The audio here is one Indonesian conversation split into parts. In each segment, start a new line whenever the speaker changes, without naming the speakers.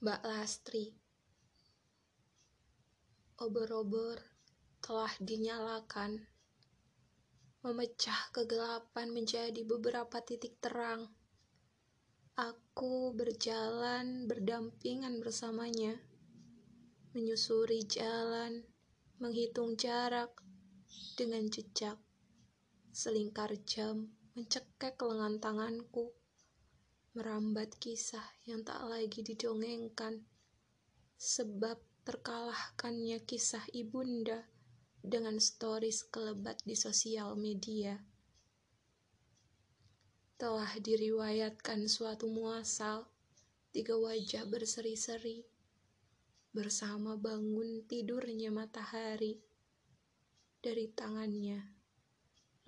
Mbak Lastri. Obor-obor telah dinyalakan, memecah kegelapan menjadi beberapa titik terang. Aku berjalan berdampingan bersamanya, menyusuri jalan, menghitung jarak dengan jejak. Selingkar jam mencekek lengan tanganku merambat kisah yang tak lagi didongengkan, sebab terkalahkannya kisah ibunda dengan stories kelebat di sosial media. Telah diriwayatkan suatu muasal, tiga wajah berseri-seri, bersama bangun tidurnya matahari. Dari tangannya,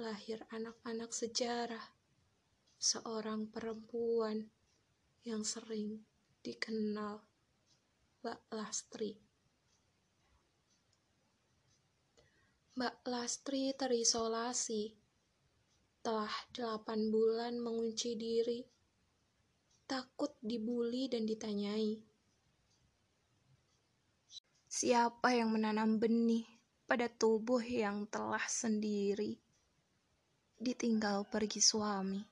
lahir anak-anak sejarah seorang perempuan yang sering dikenal Mbak Lastri. Mbak Lastri terisolasi. Telah delapan bulan mengunci diri, takut dibully dan ditanyai. Siapa yang menanam benih pada tubuh yang telah sendiri, ditinggal pergi suami?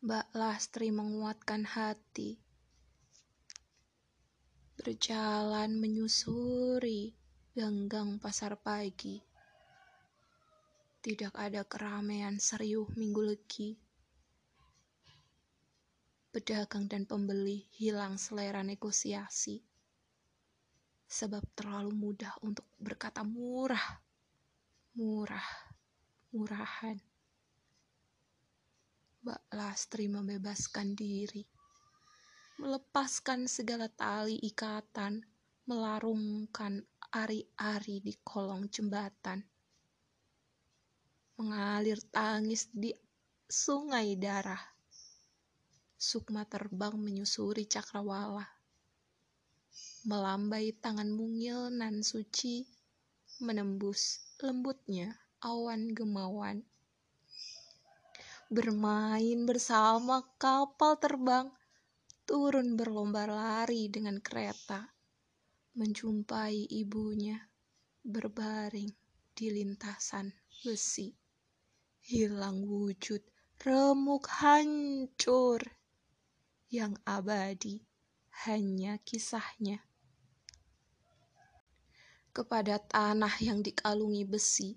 Mbak Lastri menguatkan hati. Berjalan menyusuri ganggang pasar pagi. Tidak ada keramaian serius minggu legi. Pedagang dan pembeli hilang selera negosiasi. Sebab terlalu mudah untuk berkata murah. Murah. Murahan. Mbak Lastri membebaskan diri, melepaskan segala tali ikatan, melarungkan ari-ari di kolong jembatan, mengalir tangis di sungai darah. Sukma terbang menyusuri cakrawala, melambai tangan mungil nan suci, menembus lembutnya awan gemawan bermain bersama kapal terbang, turun berlomba lari dengan kereta, menjumpai ibunya berbaring di lintasan besi, hilang wujud, remuk hancur, yang abadi hanya kisahnya. Kepada tanah yang dikalungi besi,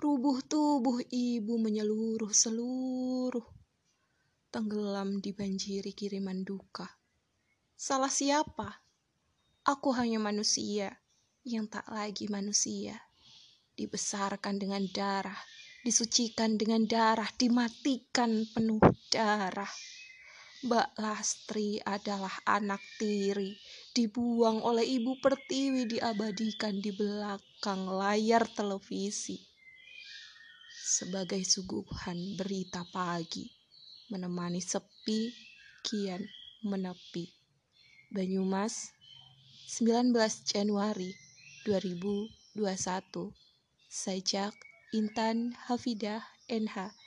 Rubuh tubuh ibu menyeluruh seluruh, tenggelam dibanjiri kiriman duka. Salah siapa? Aku hanya manusia yang tak lagi manusia. Dibesarkan dengan darah, disucikan dengan darah, dimatikan penuh darah. Mbak Lastri adalah anak tiri, dibuang oleh ibu pertiwi diabadikan di belakang layar televisi sebagai suguhan berita pagi, menemani sepi kian menepi. Banyumas, 19 Januari 2021. Sajak Intan Hafidah NH